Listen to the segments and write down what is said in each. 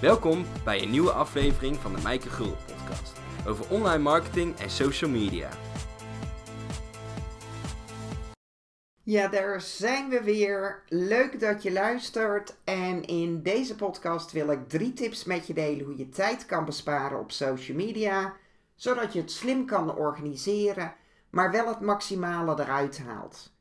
Welkom bij een nieuwe aflevering van de Mijke Gul podcast over online marketing en social media. Ja, daar zijn we weer. Leuk dat je luistert. En in deze podcast wil ik drie tips met je delen hoe je tijd kan besparen op social media, zodat je het slim kan organiseren, maar wel het maximale eruit haalt.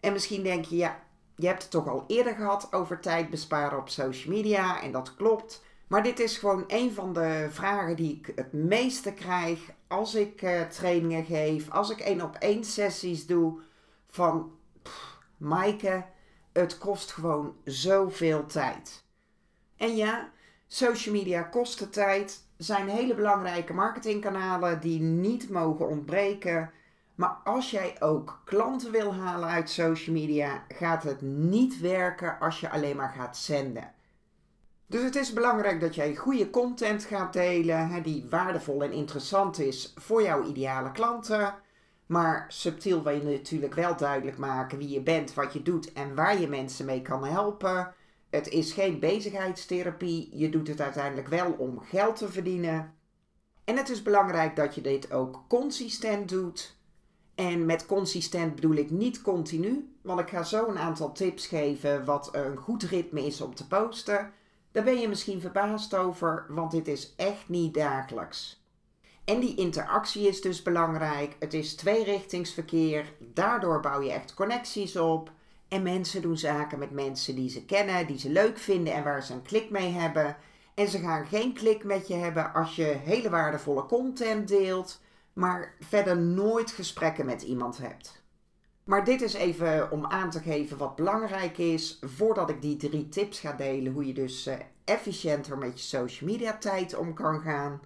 En misschien denk je, ja, je hebt het toch al eerder gehad over tijd besparen op social media en dat klopt. Maar dit is gewoon een van de vragen die ik het meeste krijg als ik uh, trainingen geef, als ik één op één sessies doe. Van pff, Maaike, het kost gewoon zoveel tijd. En ja, social media kosten tijd, zijn hele belangrijke marketingkanalen die niet mogen ontbreken. Maar als jij ook klanten wil halen uit social media, gaat het niet werken als je alleen maar gaat zenden. Dus het is belangrijk dat jij goede content gaat delen, die waardevol en interessant is voor jouw ideale klanten. Maar subtiel wil je natuurlijk wel duidelijk maken wie je bent, wat je doet en waar je mensen mee kan helpen. Het is geen bezigheidstherapie, je doet het uiteindelijk wel om geld te verdienen. En het is belangrijk dat je dit ook consistent doet. En met consistent bedoel ik niet continu, want ik ga zo een aantal tips geven wat een goed ritme is om te posten. Daar ben je misschien verbaasd over, want dit is echt niet dagelijks. En die interactie is dus belangrijk. Het is tweerichtingsverkeer. Daardoor bouw je echt connecties op. En mensen doen zaken met mensen die ze kennen, die ze leuk vinden en waar ze een klik mee hebben. En ze gaan geen klik met je hebben als je hele waardevolle content deelt maar verder nooit gesprekken met iemand hebt. Maar dit is even om aan te geven wat belangrijk is voordat ik die drie tips ga delen hoe je dus uh, efficiënter met je social media tijd om kan gaan.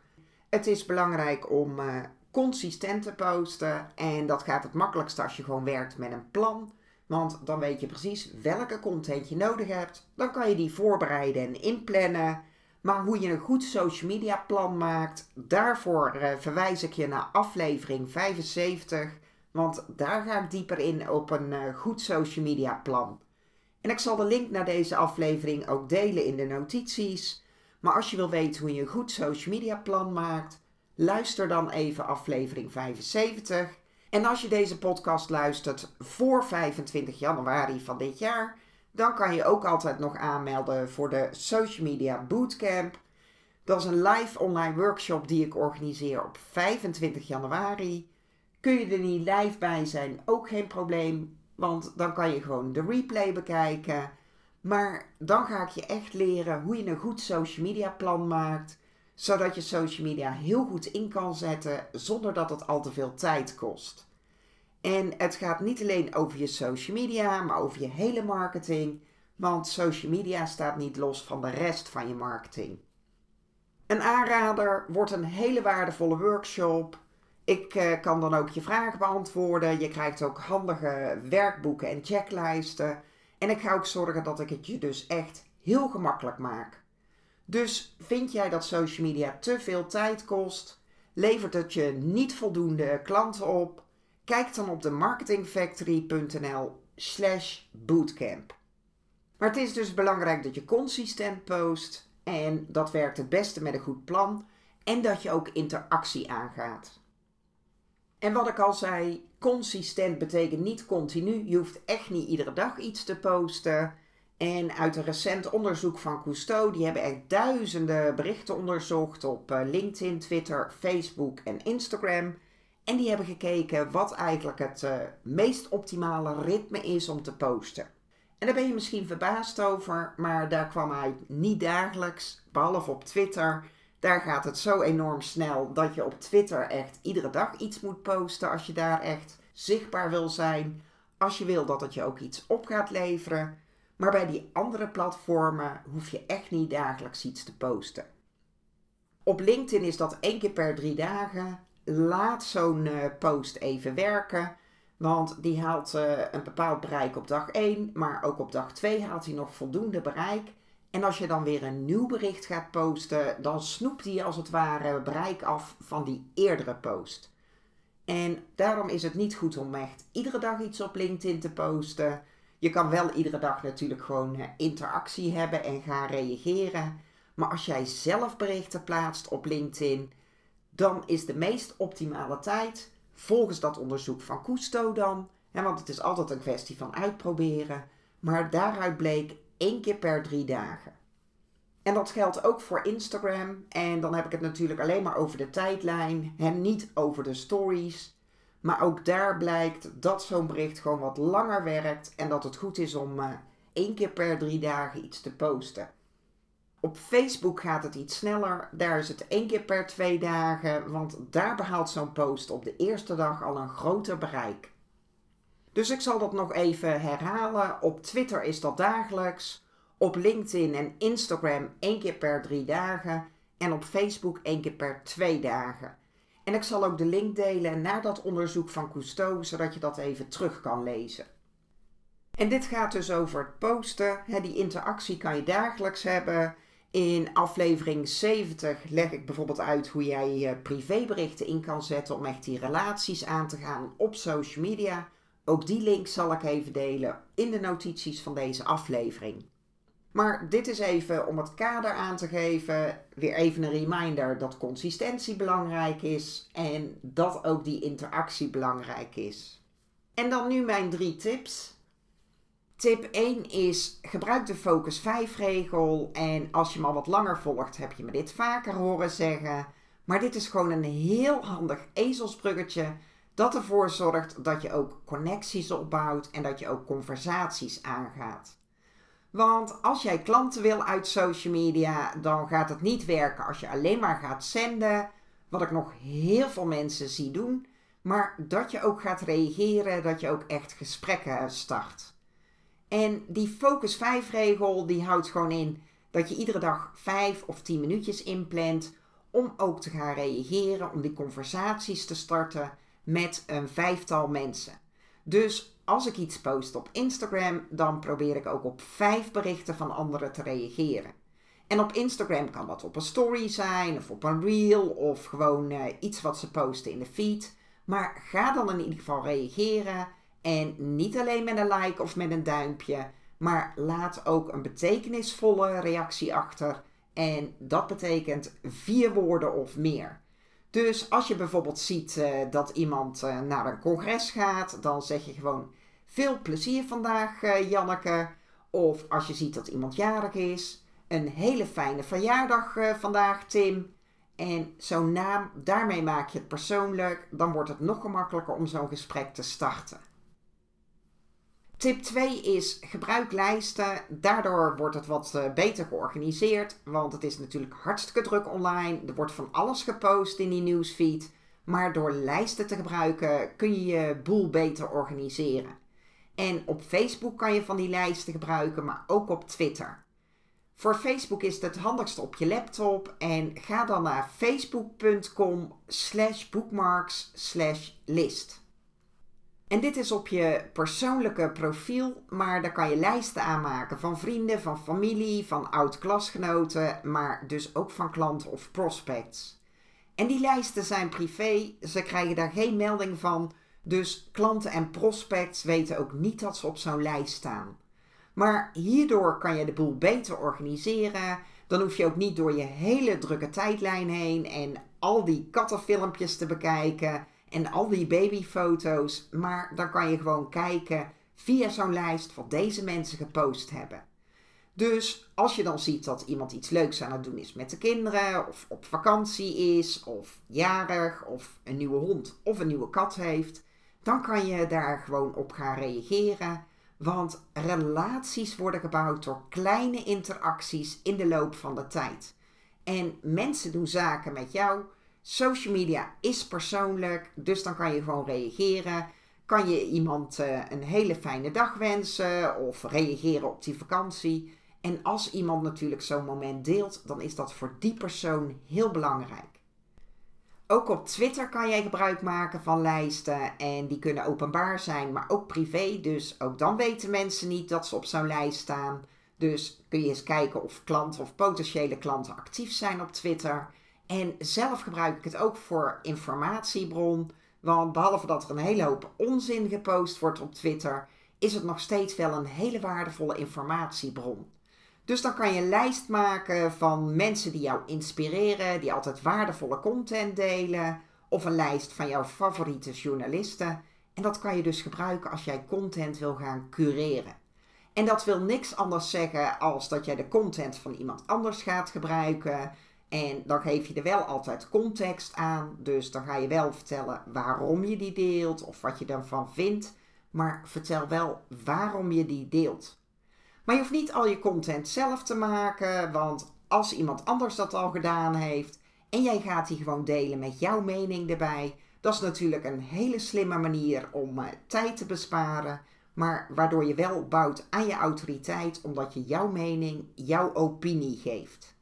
Het is belangrijk om uh, consistent te posten en dat gaat het makkelijkst als je gewoon werkt met een plan. Want dan weet je precies welke content je nodig hebt. Dan kan je die voorbereiden en inplannen. Maar hoe je een goed social media plan maakt, daarvoor uh, verwijs ik je naar aflevering 75. Want daar ga ik dieper in op een uh, goed social media plan. En ik zal de link naar deze aflevering ook delen in de notities. Maar als je wil weten hoe je een goed social media plan maakt, luister dan even aflevering 75. En als je deze podcast luistert voor 25 januari van dit jaar, dan kan je ook altijd nog aanmelden voor de Social Media Bootcamp. Dat is een live online workshop die ik organiseer op 25 januari. Kun je er niet live bij zijn, ook geen probleem, want dan kan je gewoon de replay bekijken. Maar dan ga ik je echt leren hoe je een goed social media plan maakt, zodat je social media heel goed in kan zetten zonder dat het al te veel tijd kost. En het gaat niet alleen over je social media, maar over je hele marketing. Want social media staat niet los van de rest van je marketing. Een aanrader wordt een hele waardevolle workshop. Ik uh, kan dan ook je vragen beantwoorden. Je krijgt ook handige werkboeken en checklijsten. En ik ga ook zorgen dat ik het je dus echt heel gemakkelijk maak. Dus vind jij dat social media te veel tijd kost? Levert het je niet voldoende klanten op? Kijk dan op de marketingfactory.nl slash bootcamp. Maar het is dus belangrijk dat je consistent post en dat werkt het beste met een goed plan en dat je ook interactie aangaat. En wat ik al zei, consistent betekent niet continu. Je hoeft echt niet iedere dag iets te posten. En uit een recent onderzoek van Cousteau, die hebben echt duizenden berichten onderzocht op eh, LinkedIn, Twitter, Facebook en Instagram. En die hebben gekeken wat eigenlijk het uh, meest optimale ritme is om te posten. En daar ben je misschien verbaasd over, maar daar kwam uit niet dagelijks, behalve op Twitter. Daar gaat het zo enorm snel dat je op Twitter echt iedere dag iets moet posten als je daar echt zichtbaar wil zijn. Als je wil dat het je ook iets op gaat leveren. Maar bij die andere platformen hoef je echt niet dagelijks iets te posten. Op LinkedIn is dat één keer per drie dagen laat zo'n uh, post even werken. Want die haalt uh, een bepaald bereik op dag 1, maar ook op dag 2 haalt hij nog voldoende bereik. En als je dan weer een nieuw bericht gaat posten, dan snoept hij als het ware bereik af van die eerdere post. En daarom is het niet goed om echt iedere dag iets op LinkedIn te posten. Je kan wel iedere dag natuurlijk gewoon uh, interactie hebben en gaan reageren. Maar als jij zelf berichten plaatst op LinkedIn, dan is de meest optimale tijd, volgens dat onderzoek van Cousteau dan, hè, want het is altijd een kwestie van uitproberen, maar daaruit bleek één keer per drie dagen. En dat geldt ook voor Instagram. En dan heb ik het natuurlijk alleen maar over de tijdlijn en niet over de stories. Maar ook daar blijkt dat zo'n bericht gewoon wat langer werkt en dat het goed is om uh, één keer per drie dagen iets te posten. Op Facebook gaat het iets sneller. Daar is het één keer per twee dagen, want daar behaalt zo'n post op de eerste dag al een groter bereik. Dus ik zal dat nog even herhalen. Op Twitter is dat dagelijks. Op LinkedIn en Instagram één keer per drie dagen. En op Facebook één keer per twee dagen. En ik zal ook de link delen naar dat onderzoek van Cousteau, zodat je dat even terug kan lezen. En dit gaat dus over het posten. die interactie kan je dagelijks hebben. In aflevering 70 leg ik bijvoorbeeld uit hoe jij je privéberichten in kan zetten om echt die relaties aan te gaan op social media. Ook die link zal ik even delen in de notities van deze aflevering. Maar dit is even om het kader aan te geven. Weer even een reminder dat consistentie belangrijk is en dat ook die interactie belangrijk is. En dan nu mijn drie tips. Tip 1 is gebruik de focus 5 regel en als je me al wat langer volgt heb je me dit vaker horen zeggen. Maar dit is gewoon een heel handig ezelsbruggetje dat ervoor zorgt dat je ook connecties opbouwt en dat je ook conversaties aangaat. Want als jij klanten wil uit social media, dan gaat het niet werken als je alleen maar gaat zenden, wat ik nog heel veel mensen zie doen, maar dat je ook gaat reageren, dat je ook echt gesprekken start. En die focus 5 regel die houdt gewoon in dat je iedere dag 5 of 10 minuutjes inplant om ook te gaan reageren, om die conversaties te starten met een vijftal mensen. Dus als ik iets post op Instagram, dan probeer ik ook op vijf berichten van anderen te reageren. En op Instagram kan dat op een story zijn, of op een reel, of gewoon uh, iets wat ze posten in de feed. Maar ga dan in ieder geval reageren. En niet alleen met een like of met een duimpje, maar laat ook een betekenisvolle reactie achter. En dat betekent vier woorden of meer. Dus als je bijvoorbeeld ziet uh, dat iemand uh, naar een congres gaat, dan zeg je gewoon veel plezier vandaag, uh, Janneke. Of als je ziet dat iemand jarig is, een hele fijne verjaardag vandaag, Tim. En zo'n naam, daarmee maak je het persoonlijk. Dan wordt het nog gemakkelijker om zo'n gesprek te starten. Tip 2 is gebruik lijsten. Daardoor wordt het wat eh, beter georganiseerd. Want het is natuurlijk hartstikke druk online. Er wordt van alles gepost in die nieuwsfeed. Maar door lijsten te gebruiken kun je je boel beter organiseren. En op Facebook kan je van die lijsten gebruiken, maar ook op Twitter. Voor Facebook is het het handigste op je laptop. En ga dan naar facebook.com slash bookmarks list. En dit is op je persoonlijke profiel, maar daar kan je lijsten aanmaken van vrienden, van familie, van oud-klasgenoten, maar dus ook van klanten of prospects. En die lijsten zijn privé, ze krijgen daar geen melding van, dus klanten en prospects weten ook niet dat ze op zo'n lijst staan. Maar hierdoor kan je de boel beter organiseren. Dan hoef je ook niet door je hele drukke tijdlijn heen en al die kattenfilmpjes te bekijken en al die babyfoto's. Maar dan kan je gewoon kijken via zo'n lijst wat deze mensen gepost hebben. Dus als je dan ziet dat iemand iets leuks aan het doen is met de kinderen, of op vakantie is, of jarig, of een nieuwe hond of een nieuwe kat heeft, dan kan je daar gewoon op gaan reageren. Want relaties worden gebouwd door kleine interacties in de loop van de tijd. En mensen doen zaken met jou Social media is persoonlijk, dus dan kan je gewoon reageren. Kan je iemand uh, een hele fijne dag wensen of reageren op die vakantie. En als iemand natuurlijk zo'n moment deelt, dan is dat voor die persoon heel belangrijk. Ook op Twitter kan jij gebruik maken van lijsten en die kunnen openbaar zijn, maar ook privé. Dus ook dan weten mensen niet dat ze op zo'n lijst staan. Dus kun je eens kijken of klanten of potentiële klanten actief zijn op Twitter. En zelf gebruik ik het ook voor informatiebron. Want behalve dat er een hele hoop onzin gepost wordt op Twitter, is het nog steeds wel een hele waardevolle informatiebron. Dus dan kan je een lijst maken van mensen die jou inspireren, die altijd waardevolle content delen, of een lijst van jouw favoriete journalisten. En dat kan je dus gebruiken als jij content wil gaan cureren. En dat wil niks anders zeggen als dat jij de content van iemand anders gaat gebruiken. En dan geef je er wel altijd context aan. Dus dan ga je wel vertellen waarom je die deelt of wat je ervan vindt. Maar vertel wel waarom je die deelt. Maar je hoeft niet al je content zelf te maken, want als iemand anders dat al gedaan heeft en jij gaat die gewoon delen met jouw mening erbij, dat is natuurlijk een hele slimme manier om uh, tijd te besparen, maar waardoor je wel bouwt aan je autoriteit omdat je jouw mening, jouw opinie geeft.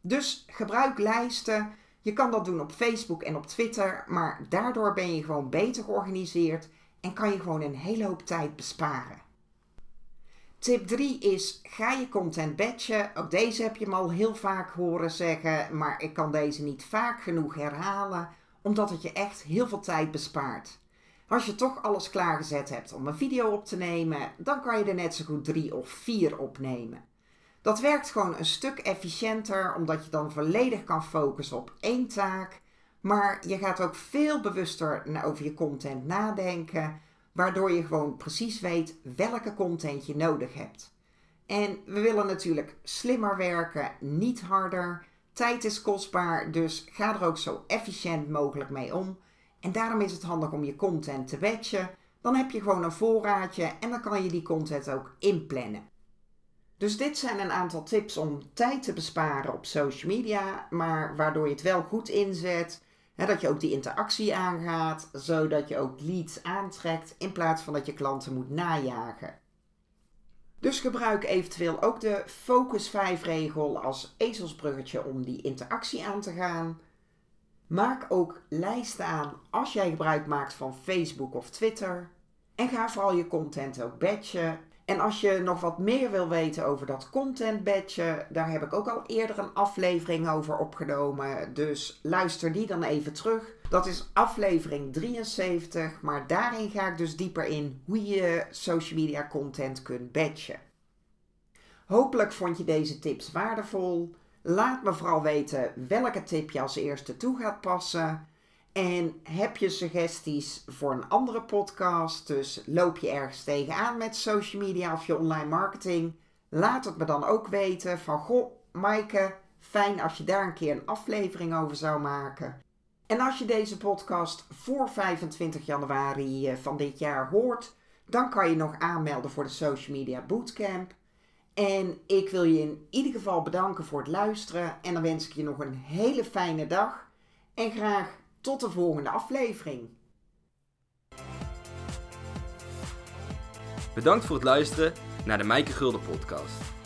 Dus gebruik lijsten. Je kan dat doen op Facebook en op Twitter, maar daardoor ben je gewoon beter georganiseerd en kan je gewoon een hele hoop tijd besparen. Tip 3 is: ga je content batchen. Ook deze heb je me al heel vaak horen zeggen, maar ik kan deze niet vaak genoeg herhalen, omdat het je echt heel veel tijd bespaart. Als je toch alles klaargezet hebt om een video op te nemen, dan kan je er net zo goed drie of vier opnemen. Dat werkt gewoon een stuk efficiënter, omdat je dan volledig kan focussen op één taak. Maar je gaat ook veel bewuster over je content nadenken waardoor je gewoon precies weet welke content je nodig hebt. En we willen natuurlijk slimmer werken, niet harder. Tijd is kostbaar, dus ga er ook zo efficiënt mogelijk mee om. En daarom is het handig om je content te batchen. Dan heb je gewoon een voorraadje en dan kan je die content ook inplannen. Dus dit zijn een aantal tips om tijd te besparen op social media, maar waardoor je het wel goed inzet dat je ook die interactie aangaat, zodat je ook leads aantrekt in plaats van dat je klanten moet najagen. Dus gebruik eventueel ook de Focus 5 regel als ezelsbruggetje om die interactie aan te gaan. Maak ook lijsten aan als jij gebruik maakt van Facebook of Twitter. En ga vooral je content ook batchen en als je nog wat meer wil weten over dat content badge, daar heb ik ook al eerder een aflevering over opgenomen. Dus luister die dan even terug. Dat is aflevering 73, maar daarin ga ik dus dieper in hoe je social media content kunt badgen. Hopelijk vond je deze tips waardevol. Laat me vooral weten welke tip je als eerste toe gaat passen. En heb je suggesties voor een andere podcast? Dus loop je ergens tegenaan met social media of je online marketing? Laat het me dan ook weten van goh, Maaike, fijn als je daar een keer een aflevering over zou maken. En als je deze podcast voor 25 januari eh, van dit jaar hoort, dan kan je nog aanmelden voor de Social Media Bootcamp. En ik wil je in ieder geval bedanken voor het luisteren en dan wens ik je nog een hele fijne dag en graag tot de volgende aflevering. Bedankt voor het luisteren naar de Mijke Gulden podcast.